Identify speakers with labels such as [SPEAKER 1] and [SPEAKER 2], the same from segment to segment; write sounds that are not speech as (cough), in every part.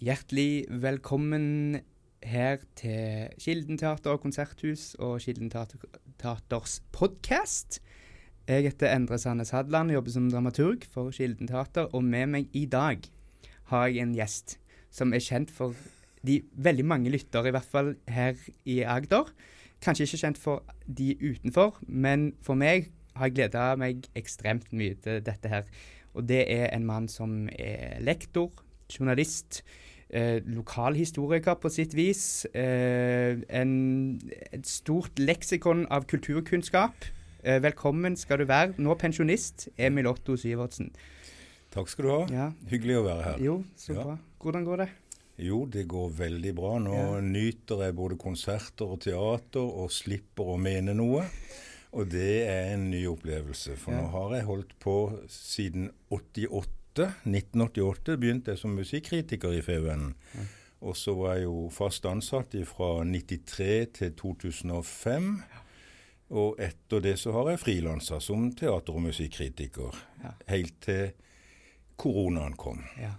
[SPEAKER 1] Hjertelig velkommen her til Kilden teater og konserthus og Kilden teaters podkast. Jeg heter Endre Sandnes Hadland og jobber som dramaturg for Kilden teater. Og med meg i dag har jeg en gjest som er kjent for de veldig mange lyttere, i hvert fall her i Agder. Kanskje ikke kjent for de utenfor, men for meg har jeg gleda meg ekstremt mye til dette her. Og det er en mann som er lektor, journalist, eh, lokalhistoriker på sitt vis. Eh, en, et stort leksikon av kulturkunnskap. Eh, velkommen skal du være, nå pensjonist, Emil Otto Syvertsen.
[SPEAKER 2] Takk skal du ha.
[SPEAKER 1] Ja.
[SPEAKER 2] Hyggelig å være her.
[SPEAKER 1] Jo, så
[SPEAKER 2] Ja.
[SPEAKER 1] bra. Hvordan går det?
[SPEAKER 2] Jo, det går veldig bra. Nå
[SPEAKER 1] Ja.
[SPEAKER 2] nyter jeg både konserter og teater og slipper å mene noe. Og det er en ny opplevelse. For nå har jeg holdt på siden 88. 1988 begynte jeg som musikkritiker i Fevennen. Og så var jeg jo fast ansatt fra 93 til 2005. Og etter det så har jeg frilansa som teater- og musikkritiker.
[SPEAKER 1] Ja.
[SPEAKER 2] Helt til koronaen kom.
[SPEAKER 1] Ja.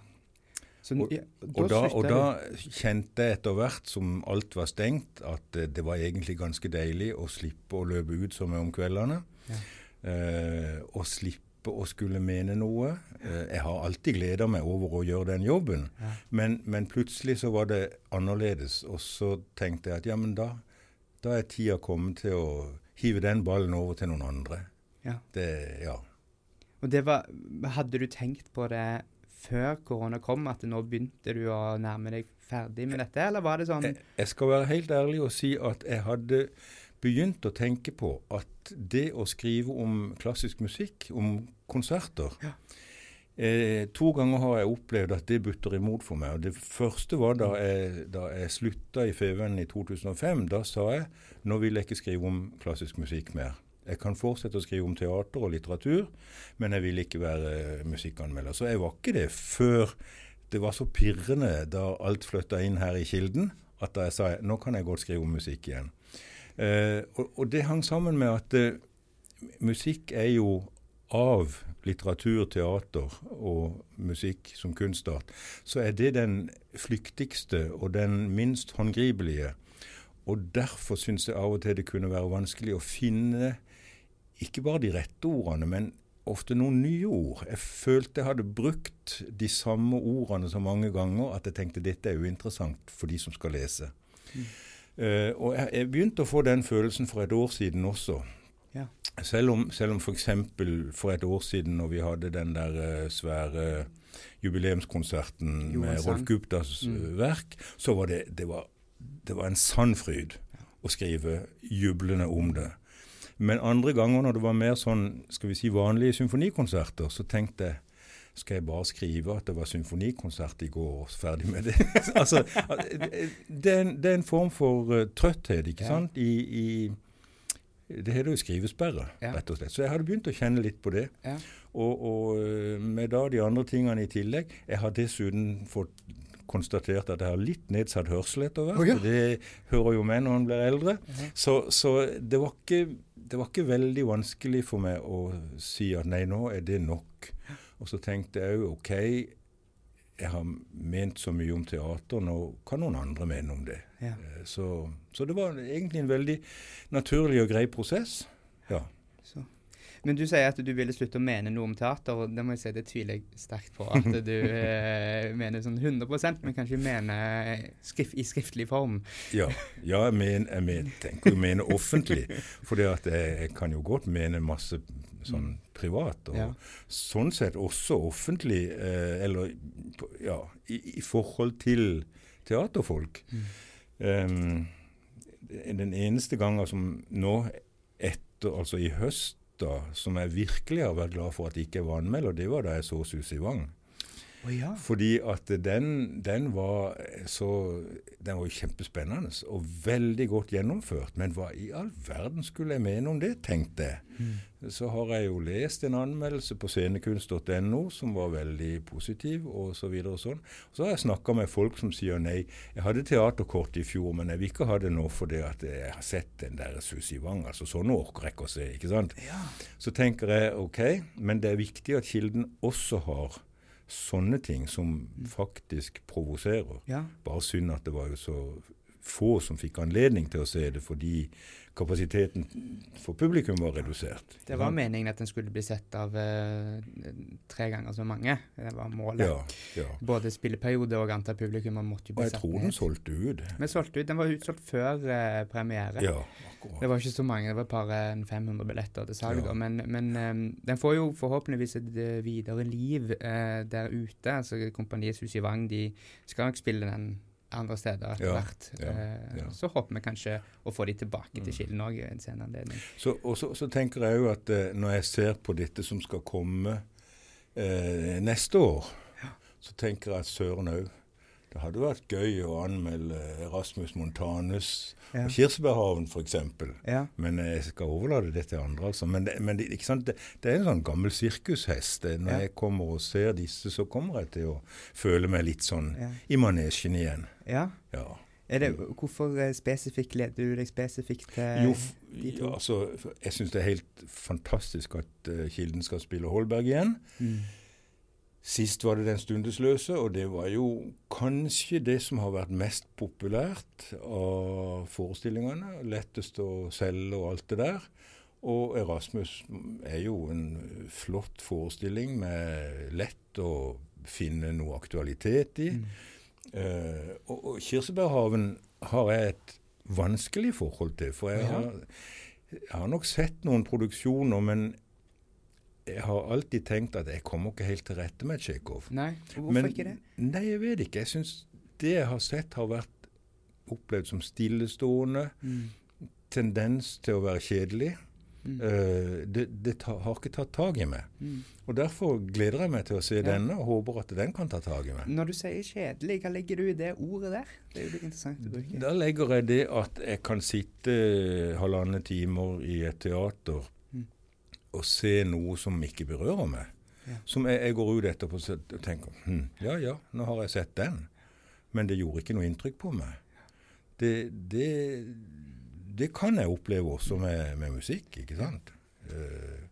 [SPEAKER 1] Så,
[SPEAKER 2] Og-
[SPEAKER 1] ja,
[SPEAKER 2] Og da, og da kjente jeg etter hvert som alt var stengt, at eh, det var egentlig ganske deilig å slippe å løpe ut som om kveldene.
[SPEAKER 1] Ja.
[SPEAKER 2] Eh, og slippe å skulle mene noe. Eh, jeg har alltid gleda meg over å gjøre den jobben,
[SPEAKER 1] Ja.
[SPEAKER 2] men, men plutselig så var det annerledes. Og så tenkte jeg at ja, men da, da er tida kommet til å hive den ballen over til noen andre.
[SPEAKER 1] Ja.
[SPEAKER 2] Det, ja.
[SPEAKER 1] Og det var Hadde du tenkt på det før korona kom, at nå begynte du å nærme deg ferdig med dette, eller var det sånn
[SPEAKER 2] Jeg, jeg skal være helt ærlig og si at jeg hadde begynt å tenke på at det å skrive om klassisk musikk, om konserter
[SPEAKER 1] Ja.
[SPEAKER 2] eh, To ganger har jeg opplevd at det butter imot for meg. og Det første var da jeg, da jeg slutta i Fevennen i 2005. Da sa jeg nå vil jeg ikke skrive om klassisk musikk mer. Jeg kan fortsette å skrive om teater og litteratur, men jeg vil ikke være musikkanmelder. Så jeg var ikke det før det var så pirrende da alt flytta inn her i Kilden, at da jeg sa nå kan jeg godt skrive om musikk igjen. Eh, og, og det hang sammen med at eh, musikk er jo av litteratur, teater og musikk som kunstart, så er det den flyktigste og den minst håndgripelige. Og derfor syns jeg av og til det kunne være vanskelig å finne ikke bare de rette ordene, men ofte noen nye ord. Jeg følte jeg hadde brukt de samme ordene så mange ganger at jeg tenkte dette er uinteressant for de som skal lese. Eh, og jeg, jeg begynte å få den følelsen for et år siden også.
[SPEAKER 1] Ja.
[SPEAKER 2] Selv om, selv om f.eks. For, for et år siden når vi hadde den der uh, svære jubileumskonserten
[SPEAKER 1] jo,
[SPEAKER 2] med. Rolf Guptas
[SPEAKER 1] Mm.
[SPEAKER 2] eh, verk, så var det, det, var, det var en sann fryd å skrive jublende om det. Men andre ganger når det var mer sånn, skal vi si vanlige symfonikonserter, så tenkte jeg skal jeg bare skrive at det var symfonikonsert i går, og ferdig med det? (laughs) (laughs) altså, det, er en, det er en form for eh, trøtthet, ikke sant? I, i, det heter jo skrivesperre, rett og slett. Så jeg hadde begynt å kjenne litt på det.
[SPEAKER 1] Ja.
[SPEAKER 2] Og, og eh, med da de andre tingene i tillegg Jeg har dessuten fått konstatert at jeg har litt nedsatt hørsel etter hvert.
[SPEAKER 1] Oh, ja.
[SPEAKER 2] Det hører jo med når en blir eldre.
[SPEAKER 1] Ja.
[SPEAKER 2] Så, så det, var ikke, det var ikke veldig vanskelig for meg å si at nei, nå er det nok. Og så tenkte jeg òg OK, jeg har ment så mye om teater, nå kan noen andre mene om det.
[SPEAKER 1] Ja.
[SPEAKER 2] Eh, Så, så det var egentlig en veldig naturlig og grei prosess. Ja.
[SPEAKER 1] Så. Men du sier at du ville slutte å mene noe om teater, og det må jeg si det tviler jeg sterkt på at du (laughs) eh, mener sånn 100% men kanskje mener skrift, i skriftlig form.
[SPEAKER 2] Ja, ja jeg, men, jeg men, tenker jo mene offentlig. (laughs) For jeg, jeg kan jo godt mene masse sånn privat. Og
[SPEAKER 1] Ja.
[SPEAKER 2] sånn sett også offentlig, eh, eller ja, i, i forhold til teaterfolk. Em, den eneste gangen som nå etter, altså i høst, da, som jeg virkelig har vært glad for at jeg ikke var anmelder, det var da jeg så Susi Wang.
[SPEAKER 1] Å ja.
[SPEAKER 2] Fordi at den, den var så Den var jo kjempespennende og veldig godt gjennomført. Men hva i all verden skulle jeg mene om det, tenkte jeg. Så har jeg jo lest en anmeldelse på scenekunst.no som var veldig positiv, og så videre og sånn. Så har jeg snakka med folk som sier nei. Jeg hadde teaterkort i fjor, men jeg vil ikke ha det nå fordi at jeg har sett den der Susi Wang. Altså sånne orker jeg ikke å se, ikke sant.
[SPEAKER 1] Ja.
[SPEAKER 2] Så tenker jeg OK, men det er viktig at Kilden også har sånne ting som faktisk provoserer.
[SPEAKER 1] Ja.
[SPEAKER 2] Bare synd at det var jo så få som fikk anledning til å se det fordi kapasiteten for publikum var redusert.
[SPEAKER 1] Det var meningen at den skulle bli sett av uh, tre ganger så mange. Det var målet.
[SPEAKER 2] Ja, ja.
[SPEAKER 1] Både spilleperiode og antall publikum måtte jo
[SPEAKER 2] Og jeg
[SPEAKER 1] satt
[SPEAKER 2] tror den solgte ut.
[SPEAKER 1] Vi solgte ut, Den var utsolgt før uh, premiere.
[SPEAKER 2] Ja,
[SPEAKER 1] Det var ikke så mange, det var bare en 500 billetter til salg. Men, men um, den får jo forhåpentligvis et eh, videre liv uh, der ute. altså Kompaniets Hus i Vang de skal nok spille den andre steder etter hvert.
[SPEAKER 2] ja,
[SPEAKER 1] Eh,
[SPEAKER 2] ja.
[SPEAKER 1] Så håper vi kanskje å få de tilbake til
[SPEAKER 2] Mm.
[SPEAKER 1] Kilden òg en senere anledning.
[SPEAKER 2] Så, og så, så tenker jeg jo at eh, når jeg ser på dette som skal komme eh, neste år, så tenker jeg at søren òg. Det hadde vært gøy å anmelde Erasmus Montanus
[SPEAKER 1] Ja.
[SPEAKER 2] og Kirsebærhaven f.eks.
[SPEAKER 1] Ja.
[SPEAKER 2] Men jeg skal overlate det til andre, altså. Men, det, men det? Det, det er en sånn gammel sirkushest. Når
[SPEAKER 1] Ja.
[SPEAKER 2] jeg kommer og ser disse, så kommer jeg til å føle meg litt sånn
[SPEAKER 1] Ja.
[SPEAKER 2] i manesjen igjen.
[SPEAKER 1] ja.
[SPEAKER 2] Ja.
[SPEAKER 1] Er det, hvorfor eh, spesifikt leder du deg spesifikt til
[SPEAKER 2] Jo,
[SPEAKER 1] de to?
[SPEAKER 2] altså, jeg syns det er helt fantastisk at uh, Kilden skal spille Holberg igjen.
[SPEAKER 1] Mm.
[SPEAKER 2] Sist var det Den stundesløse, og det var jo kanskje det som har vært mest populært av forestillingene. Lettest å selge og alt det der. Og Erasmus er jo en flott forestilling med lett å finne noe aktualitet i.
[SPEAKER 1] Mm.
[SPEAKER 2] Eh, og, og Kirsebærhaven har jeg et vanskelig forhold til. For jeg har, jeg har nok sett noen produksjoner, men jeg har alltid tenkt at jeg kommer ikke helt til rette med Tsjekhov.
[SPEAKER 1] Nei, hvorfor
[SPEAKER 2] Men-
[SPEAKER 1] ikke det?
[SPEAKER 2] Nei, jeg vet ikke. Jeg syns det jeg har sett, har vært opplevd som stillestående.
[SPEAKER 1] Mm.
[SPEAKER 2] Tendens til å være kjedelig.
[SPEAKER 1] Mm.
[SPEAKER 2] Uh, det det ta, har ikke tatt tak i meg.
[SPEAKER 1] Mm.
[SPEAKER 2] Og Derfor gleder jeg meg til å se
[SPEAKER 1] Ja.
[SPEAKER 2] denne, og håper at den kan ta tak i meg.
[SPEAKER 1] Når du sier kjedelig, hva legger du i det ordet der? Det er jo litt interessant å bruke.
[SPEAKER 2] Da legger jeg det at jeg kan sitte halvannen timer i et teater Og se noe som ikke berører meg.
[SPEAKER 1] Ja.
[SPEAKER 2] Som jeg, jeg går ut etterpå og tenker hm, ja ja, nå har jeg sett den. Men det gjorde ikke noe inntrykk på meg. Det, det, det kan jeg oppleve også med, med musikk, ikke sant. Eh,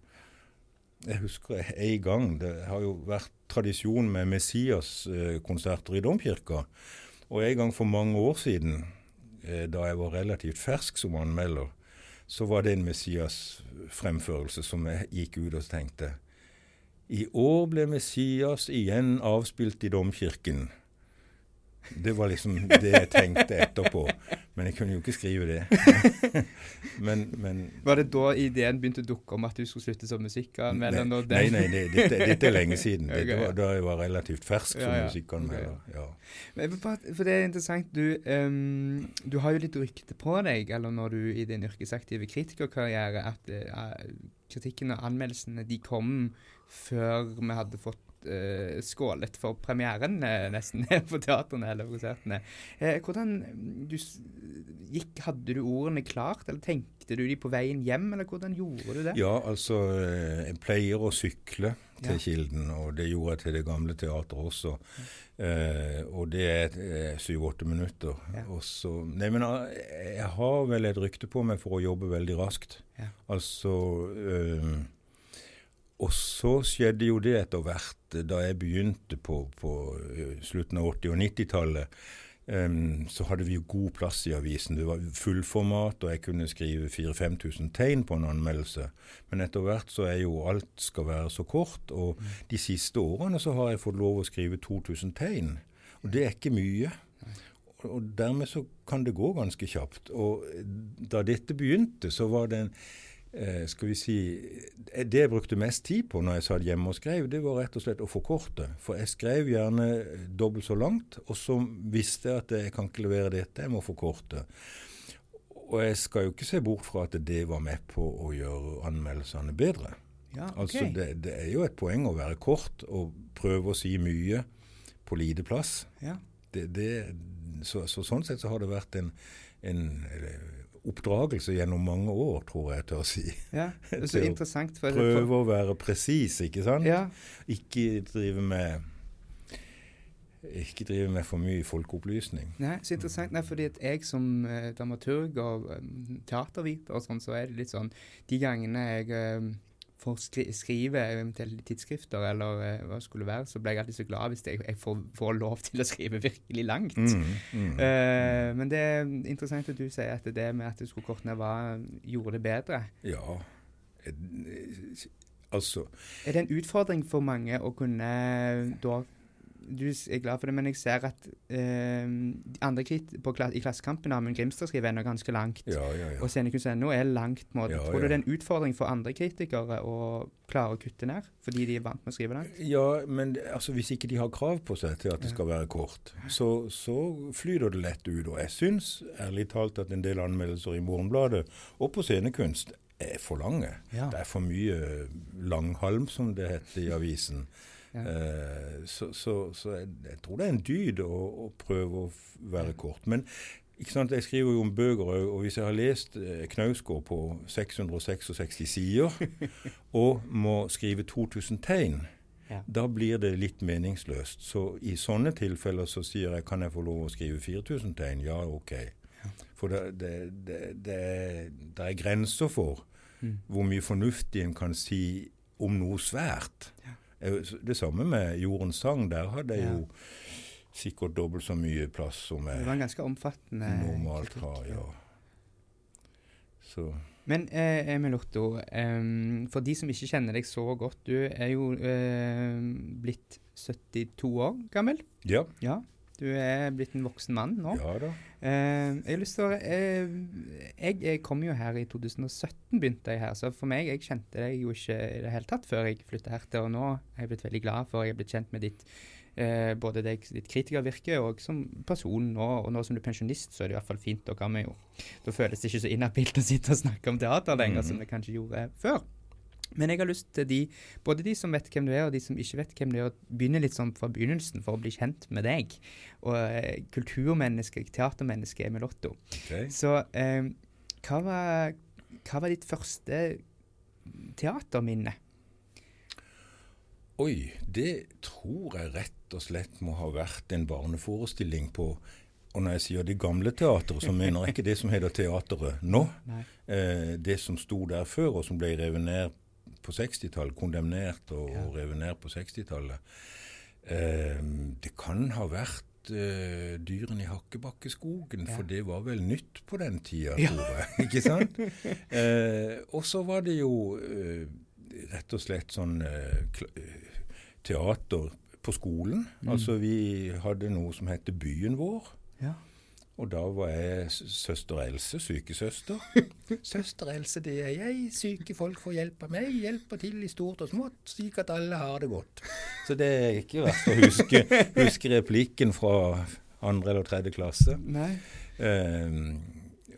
[SPEAKER 2] jeg husker en gang Det har jo vært tradisjon med Messias-konserter i Domkirka. Og en gang for mange år siden, eh, da jeg var relativt fersk som anmelder, så var det en Messias-fremførelse som jeg gikk ut og tenkte I år ble Messias igjen avspilt i domkirken. Det var liksom det jeg tenkte etterpå. Men jeg kunne jo ikke skrive det. (laughs) men, men
[SPEAKER 1] Var det da ideen begynte å dukke om at du skulle slutte som musikkanmelder?
[SPEAKER 2] Nei, nei, nei det, dette, dette er lenge siden. (laughs) okay,
[SPEAKER 1] ja.
[SPEAKER 2] var da jeg var relativt fersk som
[SPEAKER 1] Ja,
[SPEAKER 2] musikkanmelder. Okay, Ja.
[SPEAKER 1] Men jeg For det er interessant, du, um, du har jo litt rykte på deg, eller når du i din yrkesaktive kritikerkarriere, at uh, kritikken og anmeldelsene de kom før vi hadde fått eh, skålet for premieren, eh, nesten, (laughs) på teatrene eller konsertene. Eh, hvordan du, gikk, Hadde du ordene klart, eller tenkte du de på veien hjem, eller hvordan gjorde du det?
[SPEAKER 2] ja, altså Jeg pleier å sykle til
[SPEAKER 1] Ja.
[SPEAKER 2] Kilden, og det gjorde jeg til det gamle teatret også. Eh, og det er syv-åtte minutter.
[SPEAKER 1] Ja.
[SPEAKER 2] Og så, nei, men eh, jeg har vel et rykte på meg for å jobbe veldig raskt.
[SPEAKER 1] Ja.
[SPEAKER 2] Altså eh, Og så skjedde jo det etter hvert, da jeg begynte på, på eh, slutten av 80- og 90-tallet. Um, så hadde vi jo god plass i avisen. Det var fullformat, og jeg kunne skrive 4000-5000 tegn på en anmeldelse. Men etter hvert så er jo alt skal være så kort, og de siste årene så har jeg fått lov å skrive 2000 tegn. Og det er ikke mye. Og- dermed så kan det gå ganske kjapt. Og da dette begynte, så var det en eh, skal vi si eh, Det jeg brukte mest tid på når jeg satt hjemme og skrev, det var rett og slett å forkorte. For jeg skrev gjerne dobbelt så langt, og så visste jeg at jeg kan ikke levere dette, jeg må forkorte. Og jeg skal jo ikke se bort fra at det var med på å gjøre anmeldelsene bedre.
[SPEAKER 1] Ja, okay.
[SPEAKER 2] Altså det, det er jo et poeng å være kort og prøve å si mye på lite plass.
[SPEAKER 1] ja.
[SPEAKER 2] Det, det, så, så sånn sett så har det vært en, en eh, oppdragelse gjennom mange år, tror jeg jeg tør si.
[SPEAKER 1] ja. (laughs) Det er så
[SPEAKER 2] Til å
[SPEAKER 1] interessant. For,
[SPEAKER 2] Prøve å være presis, ikke sant?
[SPEAKER 1] Ja,
[SPEAKER 2] Ikke drive med ikke drive med for mye folkeopplysning.
[SPEAKER 1] Nei, så interessant. Nei, fordi at jeg som eh, dramaturg og um, teaterviter og sånn, så er det litt sånn De gangene jeg eh, for å skri skrive eventuelt tidsskrifter, eller uh, hva det skulle være, så ble jeg alltid så glad hvis jeg, jeg får, får, lov (laughs) til å skrive virkelig langt. Mm, mm, uh, men det er interessant at du sier at det med at du skulle korte ned, var, gjorde det bedre.
[SPEAKER 2] Ja, altså
[SPEAKER 1] Er det en utfordring for mange å kunne da du er glad for det, men jeg ser at eh, andre krit på, i Klassekampen Amund Grimstad skriver ennå ganske langt.
[SPEAKER 2] Ja, ja, ja.
[SPEAKER 1] Og scenekunst.no er langt. Måte. Ja, Tror du det er en utfordring for andre kritikere å klare å kutte ned, fordi de er vant med å skrive langt?
[SPEAKER 2] Ja, men altså, hvis ikke de har krav på seg til at det skal være kort, så, så flyter det lett ut. Og jeg syns ærlig talt at en del anmeldelser i Morgenbladet og på scenekunst er for lange. Det er for mye langhalm, som det heter i avisen. Uh, så, så, så jeg, jeg, tror det er en dyd å, å prøve å være kort. Men jeg skriver jo om bøker òg, og hvis jeg har lest eh, Knausgård på 666 sider, (laughs) og må skrive 2000 tegn, ja. da blir det litt meningsløst. Så i sånne tilfeller så sier jeg kan jeg få lov å skrive 4000 tegn. Ja, OK. Ja. For det, det, det, det, er grenser for mm. hvor mye fornuftig en kan si om noe svært. Ja. Det samme med Jordens sang. Der hadde jeg jo sikkert dobbelt så mye plass som jeg
[SPEAKER 1] Det var en ganske omfattende
[SPEAKER 2] normalt har. ja.
[SPEAKER 1] Så. Men eh, Emil Otto, eh, for de som ikke kjenner deg så godt, du er jo eh, blitt 72 år gammel.
[SPEAKER 2] Ja.
[SPEAKER 1] ja. Du er blitt en voksen mann nå.
[SPEAKER 2] Ja da.
[SPEAKER 1] Eh, jeg har lyst til å eh, jeg, jeg, kom jo her i 2017, begynte jeg her. Så for meg, jeg kjente deg jo ikke i det hele tatt før jeg flytta her til. Og nå er jeg blitt veldig glad for jeg er blitt kjent med ditt eh, både deg, ditt kritikervirke og som person nå. Og nå som du er pensjonist, så er det i hvert fall fint. Da, kan vi jo, da føles det ikke så inhabilt å sitte og snakke om teater lenger, mm -hmm. som det kanskje gjorde før. Men jeg har lyst til de, både de som vet hvem du er, og de som ikke vet hvem du er, å begynne litt sånn fra begynnelsen for å bli kjent med deg. Og eh, kulturmenneske, teatermenneske Emil Otto. Okay. Så eh, hva, var, hva, var, ditt første teaterminne?
[SPEAKER 2] Oi, det tror jeg rett og slett må ha vært en barneforestilling på og når jeg sier det gamle Teatret, så mener jeg ikke det som heter Teateret nå. (laughs) Eh, det som sto der før, og som ble revet ned på 60-tallet, kondemnert og, ja. revet ned på 60-tallet. Eh, det kan ha vært eh, dyrene i Hakkebakkeskogen, ja. for det var vel nytt på den tida, ja. tror jeg. (laughs) ikke sant? Eh, og så var det jo eh, rett og slett sånn eh, eh, teater på skolen. Mm. Altså vi hadde noe som heter Byen vår. Ja. Og da var jeg søster Else, sykesøster. (laughs) søster Else, det er jeg. Syke folk får hjelp av meg. Hjelper til i stort og smått, slik at alle har det godt. (laughs) Så det er ikke verst å huske, huske replikken fra andre eller tredje klasse.
[SPEAKER 1] Nei.
[SPEAKER 2] Um,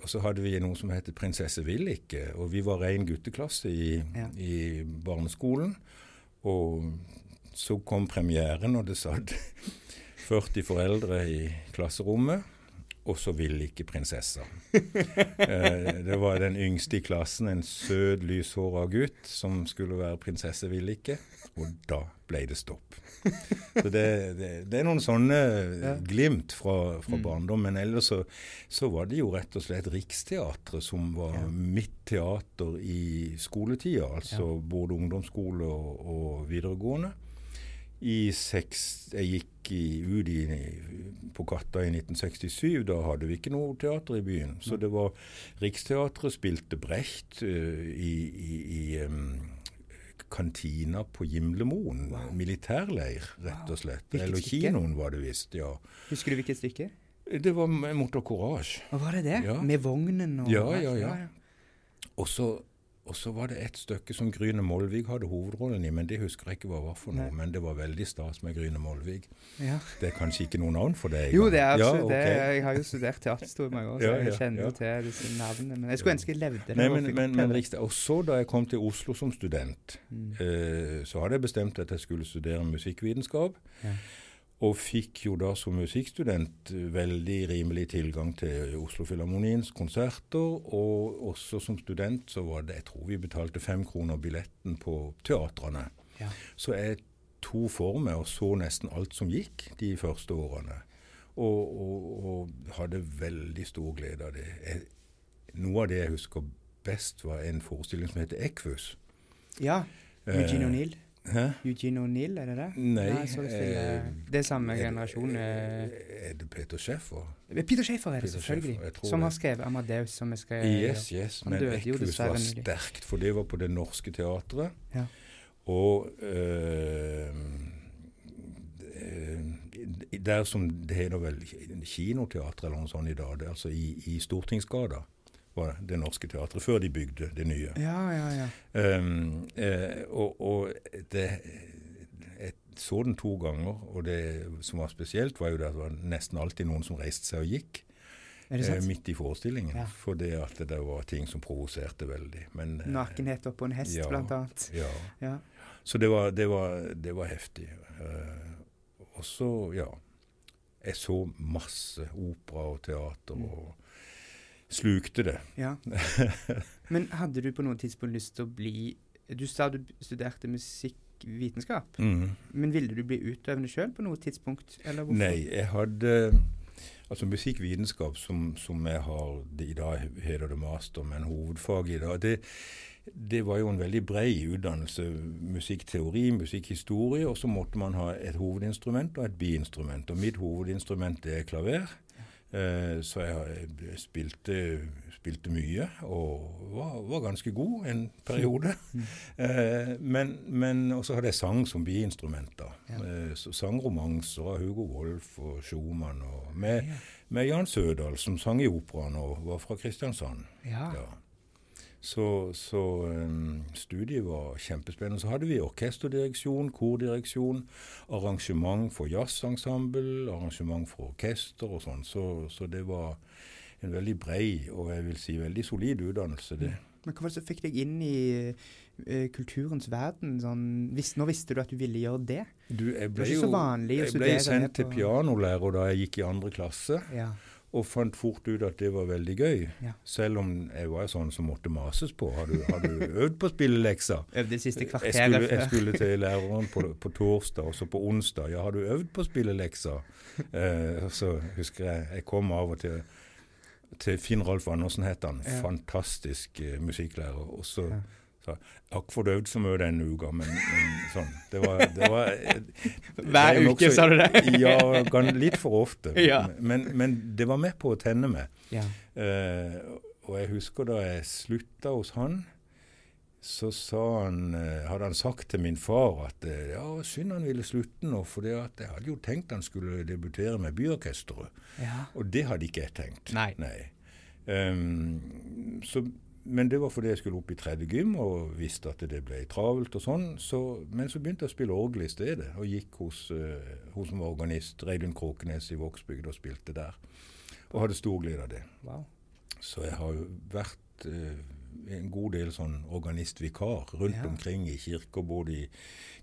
[SPEAKER 2] og så hadde vi noe som heter Prinsesse vil ikke. Og vi var ren gutteklasse i, ja. i barneskolen. Og så kom premieren, og det satt (laughs) 40 foreldre i klasserommet. Og så ville ikke prinsessa. (laughs) eh, det var den yngste i klassen, en søt, lyshåra gutt som skulle være prinsesse, ville ikke. Og da ble det stopp. Så det, det, det er noen sånne glimt fra, fra barndom. Men Ellers så, så, var det jo rett og slett Riksteatret som var ja. mitt teater i skoletida. Altså både ungdomsskole og, og videregående. I seks, jeg gikk i, ut i, på Katta i 1967. Da hadde vi ikke noe teater i byen. Så det var Riksteatret spilte Brecht uh, i, i, i um, kantina på Gimlemoen. Wow. Militærleir, rett og slett. Wow. Eller kinoen, var det visst. ja.
[SPEAKER 1] Husker du hvilket stykke?
[SPEAKER 2] Det var Motor Courage.
[SPEAKER 1] Og var det det? Ja. Med vognen og
[SPEAKER 2] Ja, ja, ja. Og så og så var det et stykke som Gryne Molvig hadde hovedrollen i, men det husker jeg ikke hva var for noe. Nei. Men det var veldig stas med Gryne Molvig. Ja. Det er kanskje ikke noe navn for deg?
[SPEAKER 1] Jo, det er absolutt ja, okay. det. Jeg har jo studert teaterhistorie mange år, så jeg kjenner jo til disse navnene. Men jeg skulle ønske jeg levde
[SPEAKER 2] Nei, men, men, men riktig. Og så da jeg kom til Oslo som student, mm. eh, så hadde jeg bestemt at jeg skulle studere musikkvitenskap. Ja. Og fikk jo da som musikkstudent veldig rimelig tilgang til Oslo Filharmoniens konserter. Og også som student så var det Jeg tror vi betalte fem kroner billetten på teatrene. Ja. Så jeg tok for meg og så nesten alt som gikk de første årene. Og, og, og hadde veldig stor glede av det. Jeg, noe av det jeg husker best, var en forestilling som heter Ekvus.
[SPEAKER 1] Ja. Eugene
[SPEAKER 2] Eh,
[SPEAKER 1] O'Neill.
[SPEAKER 2] Hæ?
[SPEAKER 1] Eugene O'Neill, er det det?
[SPEAKER 2] Nei.
[SPEAKER 1] Det,
[SPEAKER 2] eh,
[SPEAKER 1] det er samme
[SPEAKER 2] er
[SPEAKER 1] generasjon. eh,
[SPEAKER 2] Er det Peter Schäfer?
[SPEAKER 1] Peter Schäfer er det, selvfølgelig.
[SPEAKER 2] Jeg
[SPEAKER 1] Som har skrevet Amadeus, som vi skal
[SPEAKER 2] Yes, yes.
[SPEAKER 1] Han
[SPEAKER 2] Men
[SPEAKER 1] dessverre
[SPEAKER 2] var sterkt, for det var på Det Norske Teatret.
[SPEAKER 1] Ja.
[SPEAKER 2] Og eh, eh, der som det heter vel Kinoteatret eller noe sånt i dag, det er altså i, i Stortingsgata var det, Norske Teatret, før de bygde det nye.
[SPEAKER 1] Ja, ja, ja.
[SPEAKER 2] Um, eh, og, og det Jeg så den to ganger, og det som var spesielt, var jo det at det var nesten alltid noen som reiste seg og gikk eh, midt i forestillingen.
[SPEAKER 1] Ja.
[SPEAKER 2] det at det var ting som provoserte veldig. Men, eh,
[SPEAKER 1] Nakenhet oppå en hest,
[SPEAKER 2] ja.
[SPEAKER 1] blant annet.
[SPEAKER 2] Ja.
[SPEAKER 1] Ja.
[SPEAKER 2] Så det var, det var, det var heftig. Eh, og så, ja Jeg så masse opera og teater
[SPEAKER 1] Mm.
[SPEAKER 2] og slukte det.
[SPEAKER 1] ja. (laughs) Men hadde du på noe tidspunkt lyst til å bli Du sa du studerte musikkvitenskap.
[SPEAKER 2] Mm.
[SPEAKER 1] Men ville du bli utøvende sjøl på noe tidspunkt? Eller?
[SPEAKER 2] Nei, jeg hadde Altså musikkvitenskap, som, som jeg har det, I dag heter det master, men hovedfag i dag, det, det var jo en veldig brei utdannelse. Musikkteori, musikkhistorie, og så måtte man ha et hovedinstrument og et biinstrument. Og mitt hovedinstrument er klaver. Eh, så jeg, spilte, spilte mye og var, var ganske god en periode. (laughs)
[SPEAKER 1] Mm.
[SPEAKER 2] Eh, men, men også hadde jeg sang som biinstrument. da.
[SPEAKER 1] Ja.
[SPEAKER 2] Eh, så av Hugo Wolf og Schumann. Og med, med Jan Sødal, som sang i operaen og var fra Kristiansand.
[SPEAKER 1] Ja.
[SPEAKER 2] Ja. Så, så um, studiet var kjempespennende. Så hadde vi orkesterdireksjon, kordireksjon, arrangement for jazzensemble, arrangement for orkester og sånn. Så, så det var en veldig brei og jeg vil si veldig solid utdannelse, det.
[SPEAKER 1] Men hva var det som fikk deg inn i uh, kulturens verden? Sånn, hvis, nå visste du at du ville gjøre det?
[SPEAKER 2] Du, jeg
[SPEAKER 1] Det
[SPEAKER 2] ble
[SPEAKER 1] var ikke
[SPEAKER 2] jo
[SPEAKER 1] så vanlig å
[SPEAKER 2] jeg ble sendt til pianolærer da jeg gikk i andre klasse,
[SPEAKER 1] Ja.
[SPEAKER 2] Og fant fort ut at det var veldig gøy.
[SPEAKER 1] Ja.
[SPEAKER 2] Selv om jeg var sånn som måtte mases på. Har du, har du øvd på spillelekser? (laughs)
[SPEAKER 1] Øvde siste
[SPEAKER 2] Jeg
[SPEAKER 1] kvarteret
[SPEAKER 2] skulle, jeg skulle til læreren på, på torsdag, og så på onsdag. Ja, har du øvd på spillelekser? (laughs) Eh, så husker jeg jeg kom av og til til Finn Rolf Andersen, het han.
[SPEAKER 1] Ja.
[SPEAKER 2] Fantastisk eh, musikklærer. Og så
[SPEAKER 1] Ja.
[SPEAKER 2] Sa jeg har ikke fått øvd så mye denne uka, men, men sånn. Det var, det var (laughs)
[SPEAKER 1] Hver
[SPEAKER 2] er
[SPEAKER 1] uke, sa du det?
[SPEAKER 2] ja, litt for ofte. (laughs)
[SPEAKER 1] Ja.
[SPEAKER 2] Men, men det var med på å tenne meg.
[SPEAKER 1] Ja.
[SPEAKER 2] Eh, og jeg husker da jeg slutta hos han, så sa han, eh, hadde han sagt til min far at eh, ja, synd han ville slutte nå, for jeg hadde jo tenkt han skulle debutere med Byorkesteret.
[SPEAKER 1] ja.
[SPEAKER 2] Og det hadde ikke jeg tenkt.
[SPEAKER 1] Nei.
[SPEAKER 2] Ehm, så, men det var fordi jeg skulle opp i tredje gym og visste at det ble travelt og sånn. Så, men så begynte jeg å spille orgel i stedet, og gikk hos uh, hun som var organist, Reidun Kråkenes i Vågsbygd, og spilte der. Og hadde stor glede av det.
[SPEAKER 1] Wow.
[SPEAKER 2] Så jeg har jo vært uh, en god del sånn organistvikar rundt
[SPEAKER 1] Ja.
[SPEAKER 2] omkring i kirker, både i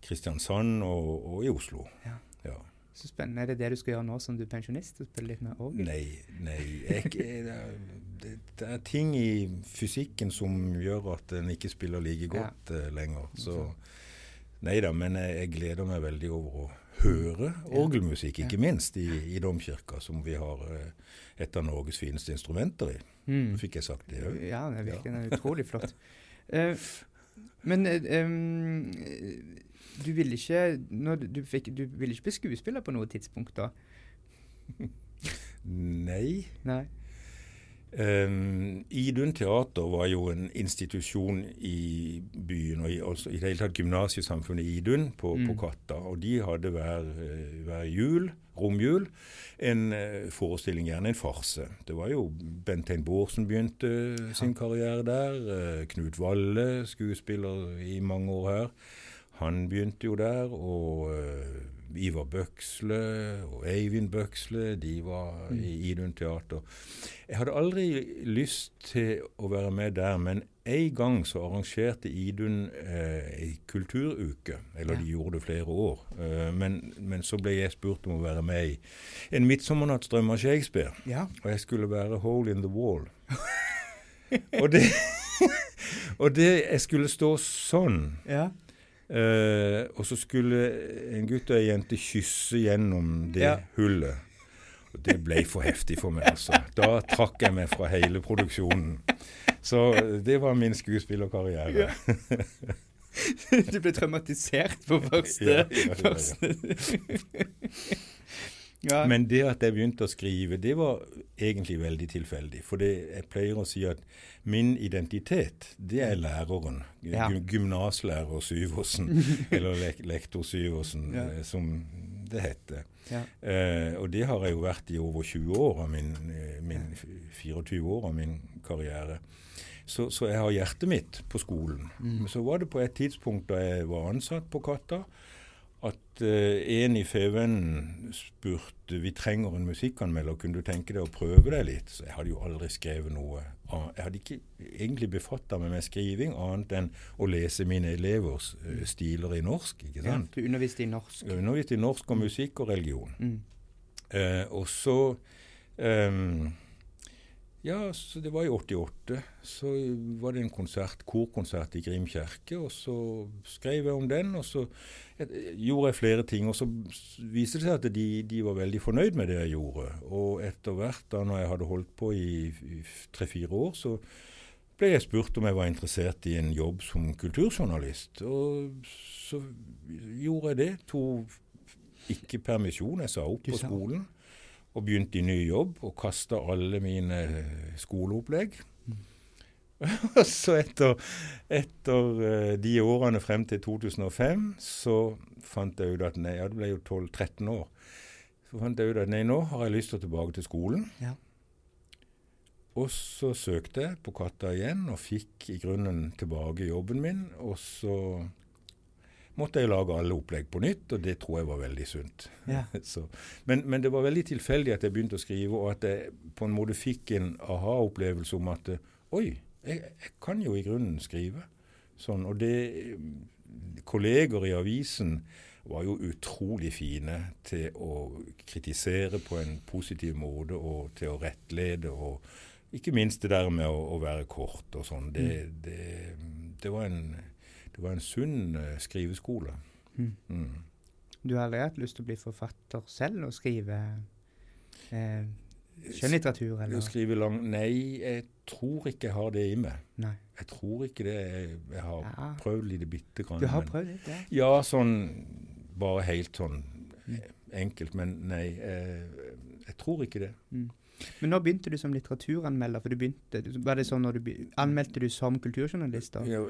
[SPEAKER 2] Kristiansand og, og i Oslo.
[SPEAKER 1] Ja.
[SPEAKER 2] Ja.
[SPEAKER 1] Så spennende. Er det det du skal gjøre nå som du er pensjonist? Spille litt med orgel?
[SPEAKER 2] Nei, nei jeg, det, det, er ting i fysikken som gjør at en ikke spiller like
[SPEAKER 1] Ja.
[SPEAKER 2] godt eh, lenger. Så nei da, men jeg, jeg gleder meg veldig over å høre orgelmusikk, ikke minst i, i domkirka, som vi har eh, et av Norges fineste instrumenter i.
[SPEAKER 1] Mm.
[SPEAKER 2] Fikk jeg sagt det òg?
[SPEAKER 1] Ja, det er virkelig det er utrolig flott. (laughs) Eh, men um, du ville ikke når du, fikk, du ville ikke bli skuespiller på noe tidspunkt da?
[SPEAKER 2] Nei.
[SPEAKER 1] Nei?
[SPEAKER 2] Um, Idun teater var jo en institusjon i byen, og i, altså, i det hele tatt gymnasiesamfunnet Idun på,
[SPEAKER 1] Mm.
[SPEAKER 2] på Katta. Og de hadde hver, eh, hver jul, romjul, en eh, forestilling, gjerne en farse. Det var jo Bentein Bårdsen begynte sin karriere der. eh, Knut Valle, skuespiller i mange år her. Han begynte jo der, og Ivar Bøksle og Eivind Bøksle, de var i Idun teater. Jeg hadde aldri lyst til å være med der, men en gang så arrangerte Idun eh, ei kulturuke. Eller de gjorde det flere år. Eh, men, men så ble jeg spurt om å være med i En midtsommernattsdrøm av Shakespeare.
[SPEAKER 1] Ja.
[SPEAKER 2] Og jeg skulle være hole in the wall. (laughs) og det (laughs) Og det Jeg skulle stå sånn.
[SPEAKER 1] Ja.
[SPEAKER 2] Eh, og så skulle en gutt og ei jente kysse gjennom det
[SPEAKER 1] Ja.
[SPEAKER 2] hullet. Og det ble for heftig for meg, altså. Da trakk jeg meg fra hele produksjonen. Så det var min skuespillerkarriere. (laughs)
[SPEAKER 1] du ble traumatisert på første,
[SPEAKER 2] Ja, ja, ja, ja.
[SPEAKER 1] første. (laughs) ja.
[SPEAKER 2] Men det at jeg begynte å skrive, det var egentlig veldig tilfeldig. For det, jeg pleier å si at min identitet, det er læreren.
[SPEAKER 1] Ja.
[SPEAKER 2] Gy- Gymnaslærer Syversen, (laughs) eller le lektor Syversen,
[SPEAKER 1] Ja.
[SPEAKER 2] eh, som det heter.
[SPEAKER 1] ja.
[SPEAKER 2] Eh, og det har jeg jo vært i over 20 år av min, eh, min 24 år av min karriere. Så, så jeg har hjertet mitt på skolen.
[SPEAKER 1] Mm.
[SPEAKER 2] Men så var det på et tidspunkt da jeg var ansatt på Katta, at eh, en i Fevennen spurte vi trenger en musikkanmelder, kunne du tenke deg å prøve deg litt? Så jeg hadde jo aldri skrevet noe. Jeg hadde ikke egentlig befatta meg med skriving annet enn å lese mine elevers eh, stiler i norsk. ikke
[SPEAKER 1] ja.
[SPEAKER 2] sant?
[SPEAKER 1] Du underviste i norsk.
[SPEAKER 2] Jeg underviste i norsk og musikk og religion.
[SPEAKER 1] Mm.
[SPEAKER 2] Eh, og så ehm, Ja, så det var i 88. Så var det en konsert, korkonsert i Grim kirke, og så skrev jeg om den. Og så eh, gjorde jeg flere ting, og så viste det seg at de, de var veldig fornøyd med det jeg gjorde. Og etter hvert, da når jeg hadde holdt på i tre-fire år, så ble jeg spurt om jeg var interessert i en jobb som kulturjournalist. Og så gjorde jeg det. To ikke permisjon, jeg sa opp på skolen. Og begynte i ny jobb og kasta alle mine skoleopplegg. (laughs) Og så etter, etter eh, de årene frem til 2005, så fant jeg ut at nei, ja, det ble jo 12-13 år. Så fant jeg ut at nei, nå har jeg lyst til å tilbake til skolen.
[SPEAKER 1] Ja.
[SPEAKER 2] Og så søkte jeg på Katta igjen, og fikk i grunnen tilbake jobben min. Og så måtte jeg lage alle opplegg på nytt, og det tror jeg var veldig sunt.
[SPEAKER 1] Ja. (laughs)
[SPEAKER 2] Så, men, men det var veldig tilfeldig at jeg begynte å skrive, og at jeg på en måte fikk en aha-opplevelse om at eh, oi, jeg, jeg kan jo i grunnen skrive. Sånn, og det Kolleger i avisen var jo utrolig fine til å kritisere på en positiv måte, og til å rettlede, og ikke minst det der med å, å være kort og sånn. Det, det, det, var en, det var en sunn eh, skriveskole.
[SPEAKER 1] Mm.
[SPEAKER 2] Mm.
[SPEAKER 1] Du har aldri hatt lyst til å bli forfatter selv og skrive eh, skjønnlitteratur, eller?
[SPEAKER 2] skrive lang Nei, jeg tror ikke jeg har det i meg.
[SPEAKER 1] Nei.
[SPEAKER 2] Jeg tror ikke det. Jeg, har
[SPEAKER 1] Ja.
[SPEAKER 2] prøvd litt bitte grann.
[SPEAKER 1] Du har
[SPEAKER 2] men-
[SPEAKER 1] prøvd litt, ja?
[SPEAKER 2] Ja, sånn bare helt sånn
[SPEAKER 1] Mm.
[SPEAKER 2] eh, enkelt. Men nei, jeg, jeg tror ikke det.
[SPEAKER 1] Mm. Men nå begynte du som litteraturanmelder, for du begynte, var det sånn når du anmeldte du som kulturjournalist da?
[SPEAKER 2] Ja,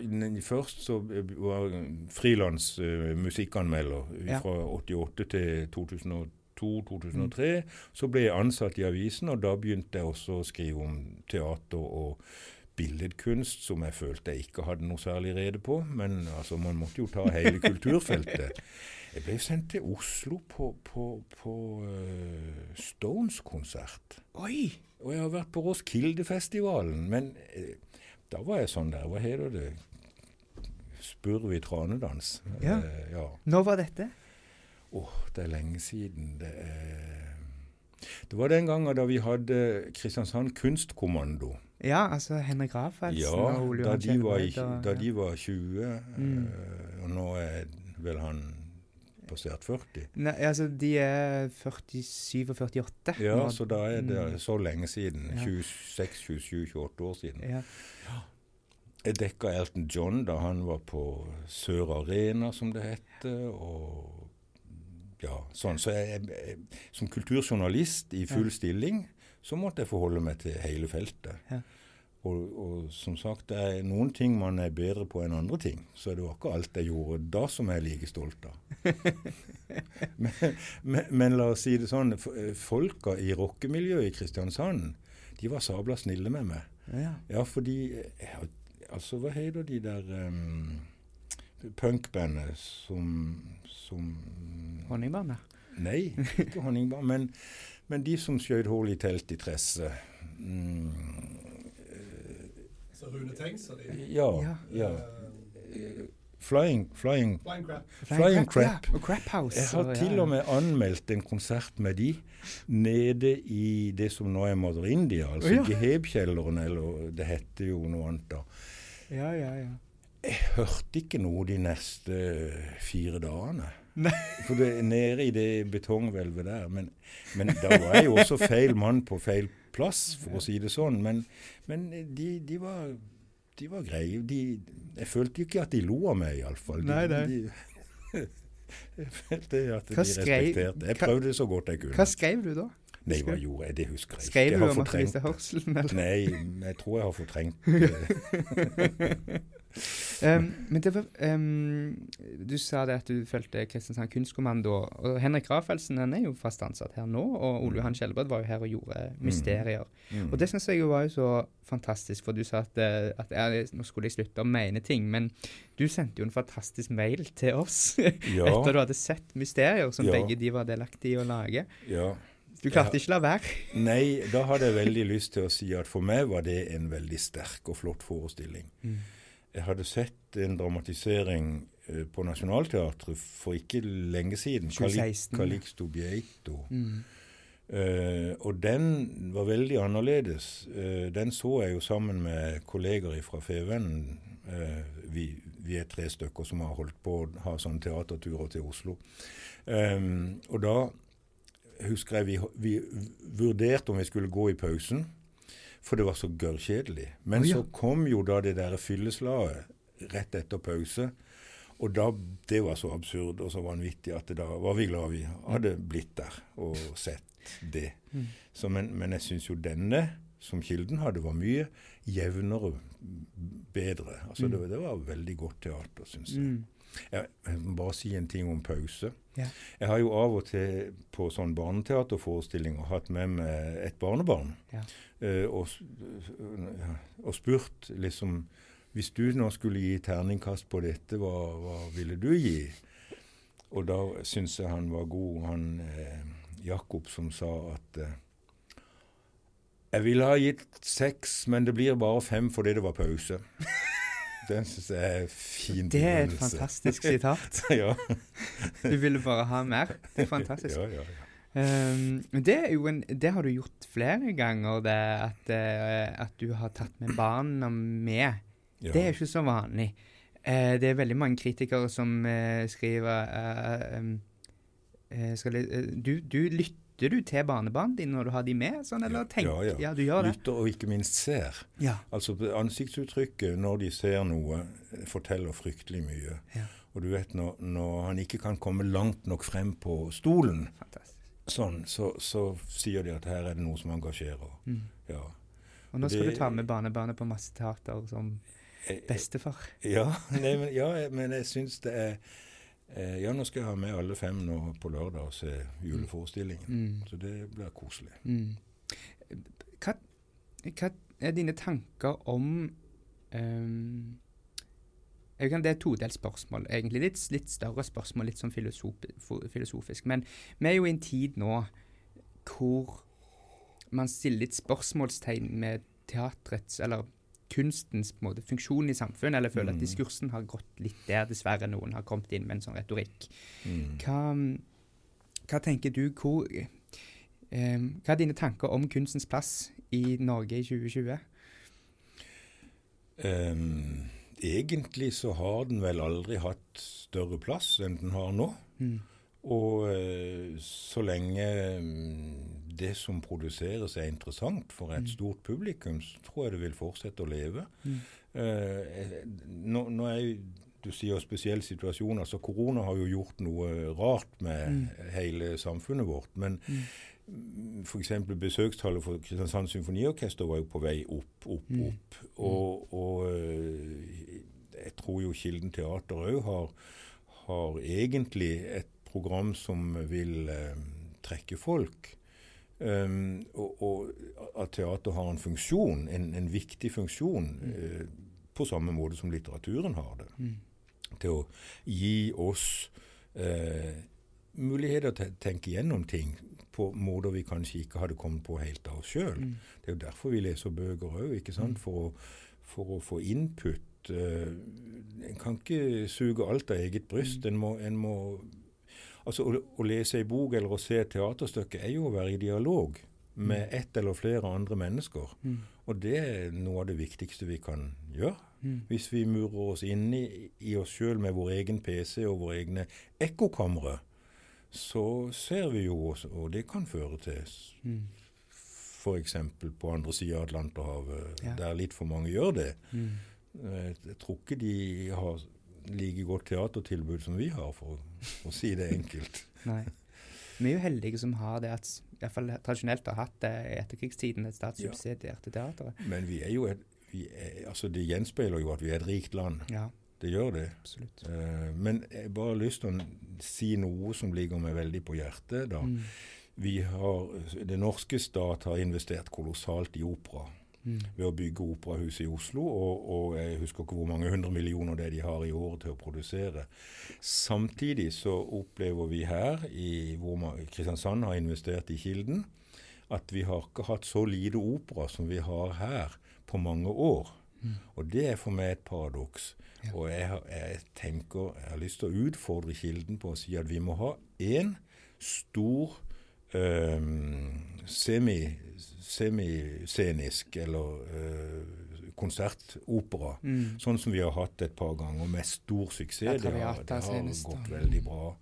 [SPEAKER 2] først så var jeg frilans uh, musikkanmelder
[SPEAKER 1] Ja.
[SPEAKER 2] fra 88 til 2002-2003. Så ble jeg ansatt i avisen, og da begynte jeg også å skrive om teater og billedkunst, som jeg følte jeg ikke hadde noe særlig rede på. Men altså, man måtte jo ta hele (laughs) kulturfeltet. Jeg ble sendt til Oslo på, på, på uh, Stones-konsert.
[SPEAKER 1] Oi!
[SPEAKER 2] Og jeg har vært på Roskilde-festivalen, men uh, da var jeg sånn der, hva heter det, spurv i tranedans.
[SPEAKER 1] Ja.
[SPEAKER 2] Uh, ja.
[SPEAKER 1] Når var dette?
[SPEAKER 2] Åh, det er lenge siden. Det, er... det var den gangen da vi hadde Kristiansand Kunstkommando.
[SPEAKER 1] Ja, altså Henrik Rafaelsen
[SPEAKER 2] Ja,
[SPEAKER 1] og Ole
[SPEAKER 2] da
[SPEAKER 1] Johan
[SPEAKER 2] de, var
[SPEAKER 1] og-
[SPEAKER 2] da de var 20,
[SPEAKER 1] Mm.
[SPEAKER 2] og nå er vel han passert 40.
[SPEAKER 1] Nei, altså, de er 47 og 48.
[SPEAKER 2] Ja,
[SPEAKER 1] nå.
[SPEAKER 2] så da er det
[SPEAKER 1] Mm.
[SPEAKER 2] så lenge siden.
[SPEAKER 1] Ja.
[SPEAKER 2] 26, 27, 28 år siden.
[SPEAKER 1] Ja.
[SPEAKER 2] Jeg dekka Elton John da han var på Sør Arena, som det heter. og ja, sånn. Så jeg, jeg, som kulturjournalist i full stilling, så måtte jeg forholde meg til hele feltet.
[SPEAKER 1] Ja.
[SPEAKER 2] Og, og som sagt, det er noen ting man er bedre på enn andre ting. Så det var ikke alt jeg gjorde da som jeg er like stolt av. (laughs) men, men, men la oss si det sånn, folka i rockemiljøet i Kristiansand, de var sabla snille med meg.
[SPEAKER 1] Ja.
[SPEAKER 2] Ja, fordi ja, Altså, hva heter de der um, punkbandet som, som
[SPEAKER 1] Honningbarna.
[SPEAKER 2] Nei, ikke Honningbarn, men, men de som skjøt hull i telt i tresset. Mm,
[SPEAKER 3] Så Rune Tengs og de
[SPEAKER 2] ja,
[SPEAKER 1] Ja.
[SPEAKER 3] eh,
[SPEAKER 2] Flying, flying
[SPEAKER 3] Flying Crap.
[SPEAKER 2] Flying Crap.
[SPEAKER 1] Ja, og Crap House.
[SPEAKER 2] Jeg har til og med anmeldt en konsert med de nede i det som nå er Mother India, altså
[SPEAKER 1] ja.
[SPEAKER 2] Gehebkjelleren, eller det heter jo noe annet da.
[SPEAKER 1] Ja, ja, ja.
[SPEAKER 2] Jeg hørte ikke noe de neste fire dagene.
[SPEAKER 1] Nei. (laughs)
[SPEAKER 2] For det er nede i det betonghvelvet der. Men, men da var jeg jo også feil mann på feil plass, for å si det sånn. Men, men de, de, var, de var greie. De, jeg følte ikke at de lo av meg, iallfall.
[SPEAKER 1] Nei, nei.
[SPEAKER 2] De, (laughs) jeg følte at
[SPEAKER 1] Hva
[SPEAKER 2] de respekterte. Jeg prøvde så godt jeg kunne.
[SPEAKER 1] Hva skrev du da?
[SPEAKER 2] Nei, hva gjorde jeg? Det husker jeg ikke.
[SPEAKER 1] Skrev du om at du mistet hørselen, eller?
[SPEAKER 2] Nei, jeg tror jeg har fortrengt det. (laughs)
[SPEAKER 1] Um, men det var um, Du sa det at du fulgte Kristiansand Kunstkommando. Og Henrik Rafelsen han er jo fast ansatt her nå, og Ole Johan Skjelbred var jo her og gjorde mysterier.
[SPEAKER 2] Mm.
[SPEAKER 1] Og det syns jeg var jo så fantastisk, for du sa at, eh, at jeg, nå skulle jeg slutte å mene ting, men du sendte jo en fantastisk mail til oss (laughs)
[SPEAKER 2] Ja,
[SPEAKER 1] etter du hadde sett mysterier som
[SPEAKER 2] Ja.
[SPEAKER 1] begge de var delaktige i å lage.
[SPEAKER 2] ja.
[SPEAKER 1] Du klarte ikke la være.
[SPEAKER 2] Nei, da hadde jeg (laughs) veldig lyst til å si at for meg var det en veldig sterk og flott forestilling. Jeg hadde sett en dramatisering eh, på Nationaltheatret for ikke lenge siden.
[SPEAKER 1] 2016, ja.
[SPEAKER 2] Calixto Bieito.
[SPEAKER 1] Mm.
[SPEAKER 2] Uh, og den var veldig annerledes. Uh, den så jeg jo sammen med kolleger fra Fevennen. Uh, vi, vi er tre stykker som har holdt på å ha sånne teaterturer til Oslo. Og da husker jeg vi, vi vurderte om vi skulle gå i pausen, for det var så gørrkjedelig. Men
[SPEAKER 1] oh, ja.
[SPEAKER 2] så kom jo da det der fylleslaget rett etter pause. Og da, Det var så absurd og så vanvittig at da var vi glad vi hadde blitt der og sett det.
[SPEAKER 1] Mm.
[SPEAKER 2] Så, men, men jeg syns jo denne, som Kilden hadde, var mye jevnere, bedre. Altså
[SPEAKER 1] Mm.
[SPEAKER 2] det, det var veldig godt teater, syns jeg. Jeg jeg må bare si en ting om pause.
[SPEAKER 1] Ja.
[SPEAKER 2] Jeg har jo av og til på sånn barneteaterforestillinger hatt med meg et barnebarn.
[SPEAKER 1] Ja.
[SPEAKER 2] eh, og, og spurt liksom Hvis du nå skulle gi terningkast på dette, hva, hva ville du gi? Og da syns jeg han var god, han eh, Jakob, som sa at eh, jeg ville ha gitt seks, men det blir bare fem fordi det var pause. Den syns jeg er fin
[SPEAKER 1] Det er et fantastisk sitat. (laughs)
[SPEAKER 2] ja.
[SPEAKER 1] Du ville bare ha mer. Det er fantastisk.
[SPEAKER 2] Ja, ja, ja.
[SPEAKER 1] Um, det er jo en Det har du gjort flere ganger, det at, uh, at du har tatt med barna med.
[SPEAKER 2] ja.
[SPEAKER 1] Det er ikke så vanlig. Uh, det er veldig mange kritikere som uh, skriver um, skal du, du Lytter du til barnebarna dine når du har de med? Sånn, eller
[SPEAKER 2] Ja,
[SPEAKER 1] tenk,
[SPEAKER 2] ja, ja.
[SPEAKER 1] du gjør det?
[SPEAKER 2] Lytter og ikke minst ser.
[SPEAKER 1] Ja.
[SPEAKER 2] Altså Ansiktsuttrykket når de ser noe, eh, forteller fryktelig mye.
[SPEAKER 1] Ja.
[SPEAKER 2] Og du vet når, når han ikke kan komme langt nok frem på stolen, sånn, så, så sier de at her er det noe som engasjerer.
[SPEAKER 1] Mm.
[SPEAKER 2] Ja.
[SPEAKER 1] Og nå skal
[SPEAKER 2] Det-
[SPEAKER 1] du ta med barnebarnet på masse teater som
[SPEAKER 2] Eh,
[SPEAKER 1] bestefar.
[SPEAKER 2] Ja, nei, men, ja, men jeg syns det er eh, Ja, nå skal jeg ha med alle fem nå på lørdag og se juleforestillingen.
[SPEAKER 1] Mm.
[SPEAKER 2] Så det blir koselig.
[SPEAKER 1] Mm. Hva, hva er dine tanker om um, jeg kan, Det er et todelt spørsmål, egentlig. Litt, litt større spørsmål, litt sånn filosof, filosofisk. Men vi er jo i en tid nå hvor man stiller litt spørsmålstegn med teatrets, eller kunstens på måte, funksjon i samfunnet. Eller føler
[SPEAKER 2] Mm.
[SPEAKER 1] at diskursen har gått litt der, dessverre. Noen har kommet inn med en sånn retorikk.
[SPEAKER 2] Mm.
[SPEAKER 1] Hva, hva tenker du hvor, eh, Hva er dine tanker om kunstens plass i Norge i 2020?
[SPEAKER 2] Um, egentlig så har den vel aldri hatt større plass enn den har nå.
[SPEAKER 1] Mm.
[SPEAKER 2] Og eh, så lenge mm, det som produseres er interessant for et
[SPEAKER 1] Mm.
[SPEAKER 2] stort publikum, så tror jeg det vil fortsette å leve.
[SPEAKER 1] Mm.
[SPEAKER 2] Eh, eh, nå, nå er jo du sier spesielle situasjoner, så Korona har jo gjort noe rart med
[SPEAKER 1] Mm.
[SPEAKER 2] hele samfunnet vårt. Men
[SPEAKER 1] Mm.
[SPEAKER 2] f.eks. besøkstallet for Kristiansand Symfoniorkester var jo på vei opp, opp,
[SPEAKER 1] Mm.
[SPEAKER 2] opp. Og, og øh, jeg tror jo Kilden Teater òg har, har egentlig et program som vil eh, trekke folk. Um, og, og at teater har en funksjon, en, en viktig funksjon, eh, på samme måte som litteraturen har det.
[SPEAKER 1] Mm.
[SPEAKER 2] Til å gi oss eh, muligheter til å tenke gjennom ting på måter vi kanskje ikke hadde kommet på helt av oss sjøl.
[SPEAKER 1] Mm.
[SPEAKER 2] Det er jo derfor vi leser bøker òg?
[SPEAKER 1] Mm.
[SPEAKER 2] For, for å få input. Uh, en kan ikke suge alt av eget bryst. En må, en må Altså, å, å lese ei bok eller å se et teaterstykke er jo å være i dialog med ett eller flere andre mennesker.
[SPEAKER 1] Mm.
[SPEAKER 2] Og det er noe av det viktigste vi kan gjøre.
[SPEAKER 1] Mm.
[SPEAKER 2] Hvis vi murer oss inn i, i oss sjøl med vår egen PC og våre egne ekkokamre, så ser vi jo også, og det kan føre til
[SPEAKER 1] Mm.
[SPEAKER 2] f.eks. på andre sida av Atlanterhavet,
[SPEAKER 1] Ja.
[SPEAKER 2] der litt for mange gjør det,
[SPEAKER 1] Mm.
[SPEAKER 2] Eh, Jeg tror ikke de har like godt teatertilbud som vi har, for å, si det enkelt. (laughs)
[SPEAKER 1] Nei. Vi er jo heldige som har det at i hvert fall tradisjonelt har hatt det i etterkrigstiden, et statssubsidierte teater.
[SPEAKER 2] Men vi er jo et vi er, altså Det gjenspeiler jo at vi er et rikt land.
[SPEAKER 1] Ja,
[SPEAKER 2] Det gjør det.
[SPEAKER 1] absolutt.
[SPEAKER 2] Uh, Men jeg bare har lyst til å si noe som ligger meg veldig på hjertet. da.
[SPEAKER 1] Mm.
[SPEAKER 2] Vi har, Det norske stat har investert kolossalt i opera
[SPEAKER 1] Mm.
[SPEAKER 2] ved å bygge operahuset i Oslo. Og, og jeg husker ikke hvor mange hundre millioner det de har i året til å produsere. Samtidig så opplever vi her, i, hvor man, Kristiansand har investert i Kilden, at vi har ikke hatt så lite opera som vi har her på mange år.
[SPEAKER 1] Mm.
[SPEAKER 2] Og det er for meg et paradoks.
[SPEAKER 1] Ja.
[SPEAKER 2] Og jeg, jeg tenker, jeg har lyst til å utfordre Kilden på å si at vi må ha én stor øh, semi, semiscenisk eller øh, konsertopera.
[SPEAKER 1] Mm.
[SPEAKER 2] Sånn som vi har hatt et par ganger, med stor suksess. Det, har, det har gått veldig bra.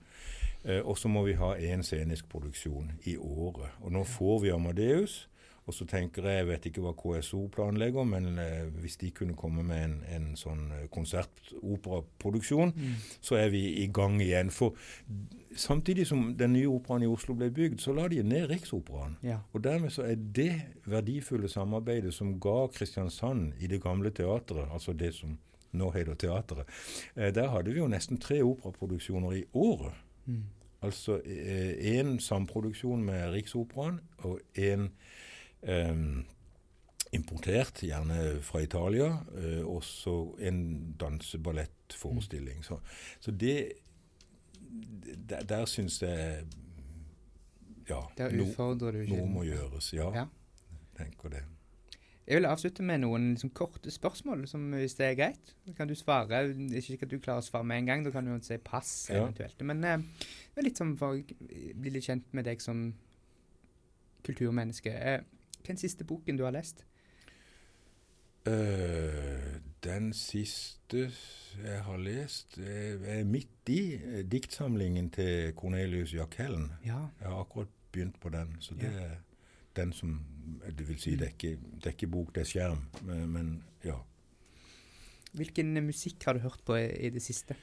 [SPEAKER 2] Eh, og så må vi ha én scenisk produksjon i året. Og nå får vi Amadeus. Og så tenker jeg, jeg vet ikke hva KSO planlegger, men eh, hvis de kunne komme med en, en sånn eh, konsertoperaproduksjon,
[SPEAKER 1] Mm.
[SPEAKER 2] så er vi i gang igjen. For samtidig som den nye operaen i Oslo ble bygd, så la de ned Riksoperaen.
[SPEAKER 1] Ja.
[SPEAKER 2] Og dermed så er det verdifulle samarbeidet som ga Kristiansand i det gamle teatret, altså det som nå heter teatret, eh, der hadde vi jo nesten tre operaproduksjoner i året.
[SPEAKER 1] Mm.
[SPEAKER 2] Altså én samproduksjon med Riksoperaen og én importert, gjerne fra Italia, eh, og så en danseballettforestilling. Så, så det Der, der syns jeg Ja.
[SPEAKER 1] Der utfordrer du ikke.
[SPEAKER 2] noe må gjøres. Ja,
[SPEAKER 1] Ja.
[SPEAKER 2] tenker det.
[SPEAKER 1] Jeg vil avslutte med noen liksom, korte spørsmål, som, hvis det er greit. Kan du svare. Ikke sikkert du klarer å svare med en gang, da kan du jo si pass
[SPEAKER 2] Ja.
[SPEAKER 1] eventuelt. Men eh, litt sånn for å bli litt kjent med deg som kulturmenneske. Eh, den siste boken du har lest?
[SPEAKER 2] Uh, den siste jeg har lest, er, er midt i eh, diktsamlingen til Cornelius Jackellen.
[SPEAKER 1] Ja.
[SPEAKER 2] Jeg har akkurat begynt på den, så det
[SPEAKER 1] Ja.
[SPEAKER 2] er den som Det vil si, det er ikke, det er ikke bok, det er skjerm. Men, men ja.
[SPEAKER 1] Hvilken musikk har du hørt på i, i det siste?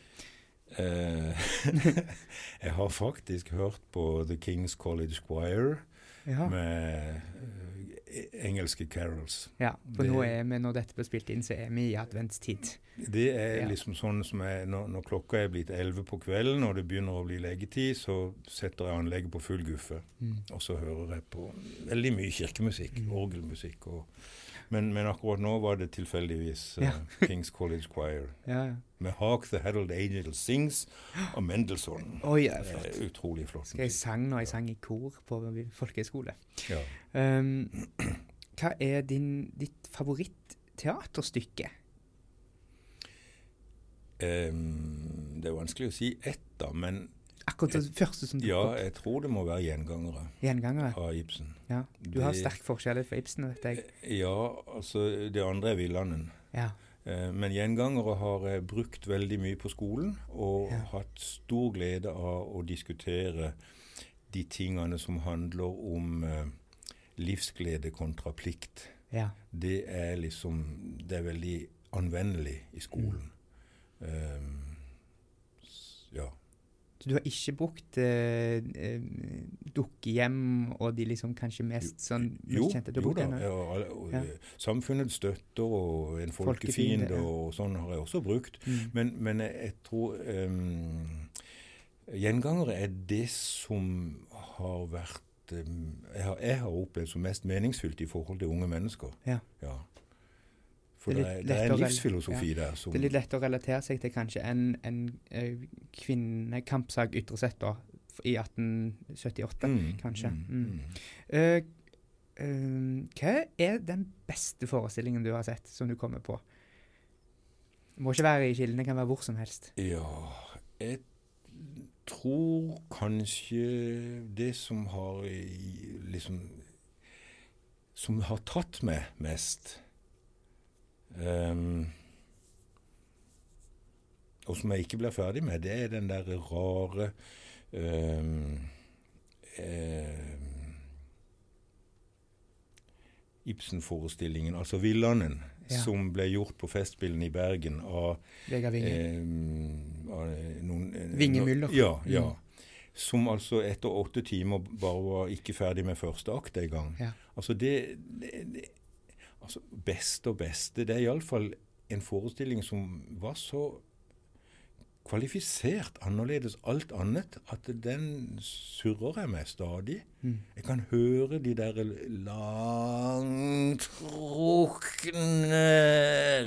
[SPEAKER 2] Uh, (laughs) (laughs) jeg har faktisk hørt på The King's College Choir
[SPEAKER 1] Ja.
[SPEAKER 2] med eh, engelske carols.
[SPEAKER 1] ja for
[SPEAKER 2] det-
[SPEAKER 1] nå er vi, når dette blir spilt inn, så er vi i adventstid.
[SPEAKER 2] Det er
[SPEAKER 1] Ja.
[SPEAKER 2] liksom sånn som jeg, når, når klokka er blitt 11 på kvelden og det begynner å bli leggetid, så setter jeg anlegget på full guffe.
[SPEAKER 1] Mm.
[SPEAKER 2] Og så hører jeg på veldig mye kirkemusikk,
[SPEAKER 1] Mm.
[SPEAKER 2] orgelmusikk. Og, men, men akkurat nå var det tilfeldigvis
[SPEAKER 1] uh. (laughs)
[SPEAKER 2] King's College Choir. Med 'Hark the Herald Angels Sings' av Mendelssohn. (gasps) Oh,
[SPEAKER 1] flott.
[SPEAKER 2] er utrolig flott.
[SPEAKER 1] Skal jeg sang når jeg sang i kor på folkehøyskole.
[SPEAKER 2] Ja.
[SPEAKER 1] Um, hva er din, ditt favoritt-teaterstykke?
[SPEAKER 2] Em, det er vanskelig å si ett, da, men
[SPEAKER 1] Akkurat det første som
[SPEAKER 2] ja,
[SPEAKER 1] dukker opp.
[SPEAKER 2] jeg tror det må være 'Gjengangere'
[SPEAKER 1] Gjengangere.
[SPEAKER 2] av Ibsen.
[SPEAKER 1] Ja. Du har sterk forskjell fra Ibsen, vet jeg.
[SPEAKER 2] Ja, altså det andre er 'Villanden'.
[SPEAKER 1] Ja.
[SPEAKER 2] Eh, Men gjengangere har jeg brukt veldig mye på skolen, og
[SPEAKER 1] Ja.
[SPEAKER 2] hatt stor glede av å diskutere de tingene som handler om eh, livsglede kontra plikt.
[SPEAKER 1] ja.
[SPEAKER 2] Det er liksom Det er veldig anvendelig i skolen.
[SPEAKER 1] Mm.
[SPEAKER 2] Um, ja.
[SPEAKER 1] Så du har ikke brukt eh, eh, dukkehjem og de liksom kanskje mest sånn
[SPEAKER 2] Jo,
[SPEAKER 1] kjente?
[SPEAKER 2] Jo da. Ja,
[SPEAKER 1] Ja.
[SPEAKER 2] Samfunnets støtter og en
[SPEAKER 1] Folkefiende,
[SPEAKER 2] folkefiende
[SPEAKER 1] ja.
[SPEAKER 2] og sånn har jeg også brukt.
[SPEAKER 1] Mm.
[SPEAKER 2] Men, men jeg tror um, Gjengangere er det som har vært um, jeg, har, jeg har opplevd som mest meningsfylt i forhold til unge mennesker.
[SPEAKER 1] Ja.
[SPEAKER 2] For
[SPEAKER 1] Det er
[SPEAKER 2] det er, en livsfilosofi der som
[SPEAKER 1] Det er litt lett å relatere seg til kanskje en, en, eh, kvinnekampsak ytre sett da, i 1878,
[SPEAKER 2] Mm,
[SPEAKER 1] kanskje.
[SPEAKER 2] mm.
[SPEAKER 1] Eh, eh, hva er den beste forestillingen du har sett, som du kommer på? Det må ikke være i Kilden, det kan være hvor som helst.
[SPEAKER 2] Ja, jeg tror kanskje det som har liksom Som har tatt meg mest ehm, Og som jeg ikke blir ferdig med, det er den der rare um, um, Ibsen-forestillingen, altså 'Villanen',
[SPEAKER 1] Ja.
[SPEAKER 2] som ble gjort på Festspillene i Bergen av,
[SPEAKER 1] Vegard Winge.
[SPEAKER 2] eh, noen eh,
[SPEAKER 1] Vinge
[SPEAKER 2] no-. Ja, ja.
[SPEAKER 1] Mm.
[SPEAKER 2] Som altså etter åtte timer bare var ikke ferdig med første akt engang.
[SPEAKER 1] Ja.
[SPEAKER 2] Altså det, det, det altså Beste og beste. Det er iallfall en forestilling som var så kvalifisert annerledes alt annet at den surrer jeg med stadig.
[SPEAKER 1] Mm.
[SPEAKER 2] Jeg kan høre de der langtrukne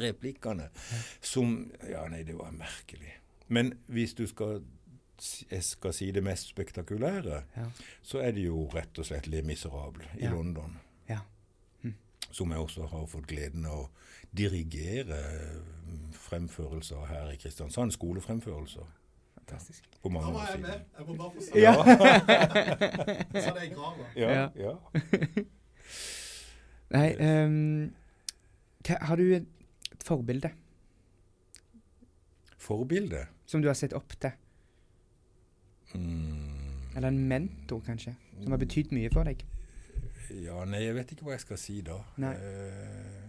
[SPEAKER 2] replikkene som Ja, nei, det var merkelig. Men hvis du skal jeg skal si det mest spektakulære,
[SPEAKER 1] Ja.
[SPEAKER 2] så er det jo rett og slett Le Miserable i
[SPEAKER 1] Ja.
[SPEAKER 2] London. Som jeg også har fått gleden av å dirigere mm, fremførelser her i Kristiansand. Skolefremførelser.
[SPEAKER 1] Fantastisk.
[SPEAKER 2] På mange
[SPEAKER 3] var
[SPEAKER 2] år
[SPEAKER 3] jeg med.
[SPEAKER 2] siden.
[SPEAKER 3] Jeg må bare få si
[SPEAKER 1] Ja.
[SPEAKER 3] det. (laughs) Så det er i grava.
[SPEAKER 2] Ja,
[SPEAKER 1] Ja.
[SPEAKER 2] ja. (laughs)
[SPEAKER 1] Nei, um, hva, har du et forbilde
[SPEAKER 2] Forbilde?
[SPEAKER 1] som du har sett opp til?
[SPEAKER 2] Mm.
[SPEAKER 1] Eller en mentor, kanskje, som har betydd mye for deg?
[SPEAKER 2] Ja, nei, jeg vet ikke hva jeg skal si da.
[SPEAKER 1] Nei.
[SPEAKER 2] Eh,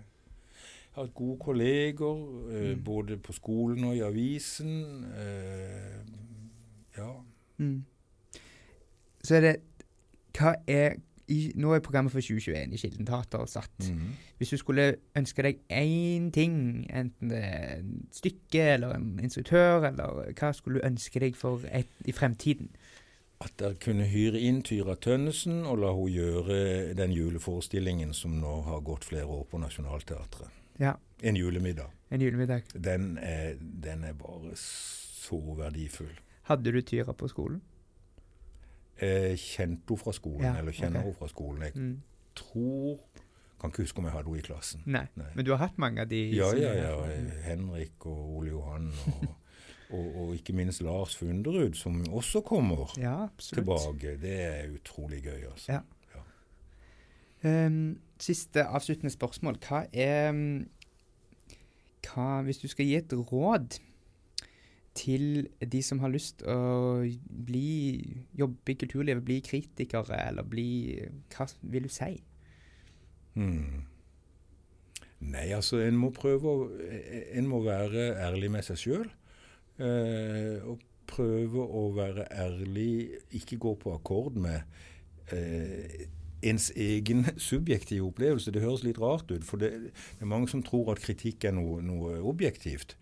[SPEAKER 2] jeg har hatt gode kolleger, eh,
[SPEAKER 1] Mm.
[SPEAKER 2] både på skolen og i avisen. Eh, ja.
[SPEAKER 1] Mm. Så er det Hva er i, Nå er programmet for 2021 i Kilden Teater satt.
[SPEAKER 2] Mm.
[SPEAKER 1] Hvis du skulle ønske deg én ting, enten det er et stykke eller en instruktør, eller hva skulle du ønske deg for et, i fremtiden?
[SPEAKER 2] At dere kunne hyre inn Tyra Tønnesen og la hun gjøre den juleforestillingen som nå har gått flere år på Nationaltheatret.
[SPEAKER 1] Ja,
[SPEAKER 2] En julemiddag.
[SPEAKER 1] en julemiddag.
[SPEAKER 2] Den er, den er bare så verdifull.
[SPEAKER 1] Hadde du Tyra på skolen?
[SPEAKER 2] Jeg kjente henne fra skolen,
[SPEAKER 1] Ja,
[SPEAKER 2] eller kjenner
[SPEAKER 1] okay.
[SPEAKER 2] henne fra skolen. Jeg
[SPEAKER 1] Mm.
[SPEAKER 2] tror Kan ikke huske om jeg hadde henne i klassen.
[SPEAKER 1] Nei.
[SPEAKER 2] Nei.
[SPEAKER 1] Men du har hatt mange av de
[SPEAKER 2] Ja, ja, ja. Henrik og Ole Johan. Og, (laughs) og, og ikke minst Lars Funderud, som også kommer
[SPEAKER 1] Ja,
[SPEAKER 2] tilbake. Det er utrolig gøy, altså.
[SPEAKER 1] Ja. Ehm, siste avsluttende spørsmål. Hva er mm, hva, Hvis du skal gi et råd til de som har lyst å bli, jobbe i kulturlivet, bli kritikere, eller bli Hva vil du si?
[SPEAKER 2] Hmm. Nei, altså, en må prøve å En må være ærlig med seg sjøl. Eh, og prøve å være ærlig, ikke gå på akkord med eh, ens egen (laughs) subjektive opplevelse. Det høres litt rart ut, for det, det er mange som tror at kritikk er noe, noe objektivt.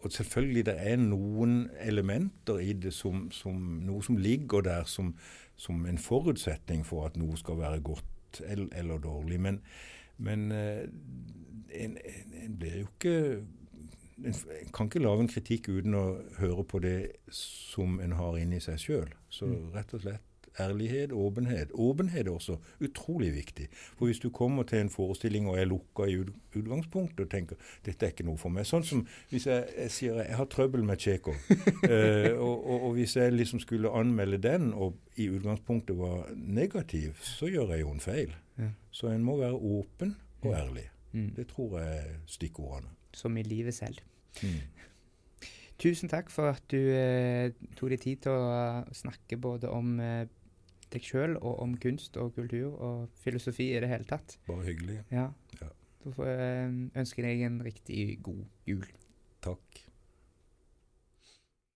[SPEAKER 2] Og selvfølgelig det er noen elementer i det som, som noe som ligger der som, som en forutsetning for at noe skal være godt eller, eller dårlig. Men, men eh, en, en, en blir jo ikke en, kan ikke lage en kritikk uten å høre på det som en har inni seg sjøl. Så
[SPEAKER 1] Mm.
[SPEAKER 2] rett og slett ærlighet, åpenhet. Åpenhet er også utrolig viktig. For hvis du kommer til en forestilling og er lukka i utgangspunktet og tenker dette er ikke noe for meg Sånn som hvis jeg, jeg sier jeg har trøbbel med Tsjekhov, (laughs) eh, og, og, og hvis jeg liksom skulle anmelde den og i utgangspunktet var negativ, så gjør jeg jo en feil.
[SPEAKER 1] Ja.
[SPEAKER 2] Så en må være åpen og ærlig.
[SPEAKER 1] Mm.
[SPEAKER 2] Det tror jeg er stikkordene.
[SPEAKER 1] Som i livet selv.
[SPEAKER 2] Mm.
[SPEAKER 1] Tusen takk for at du eh, tok deg tid til å eh, snakke både om eh, deg sjøl og om kunst og kultur og filosofi i det hele tatt.
[SPEAKER 2] Bare hyggelig.
[SPEAKER 1] Ja.
[SPEAKER 2] Ja.
[SPEAKER 1] Da får jeg eh, ønske deg en riktig god jul.
[SPEAKER 2] Takk.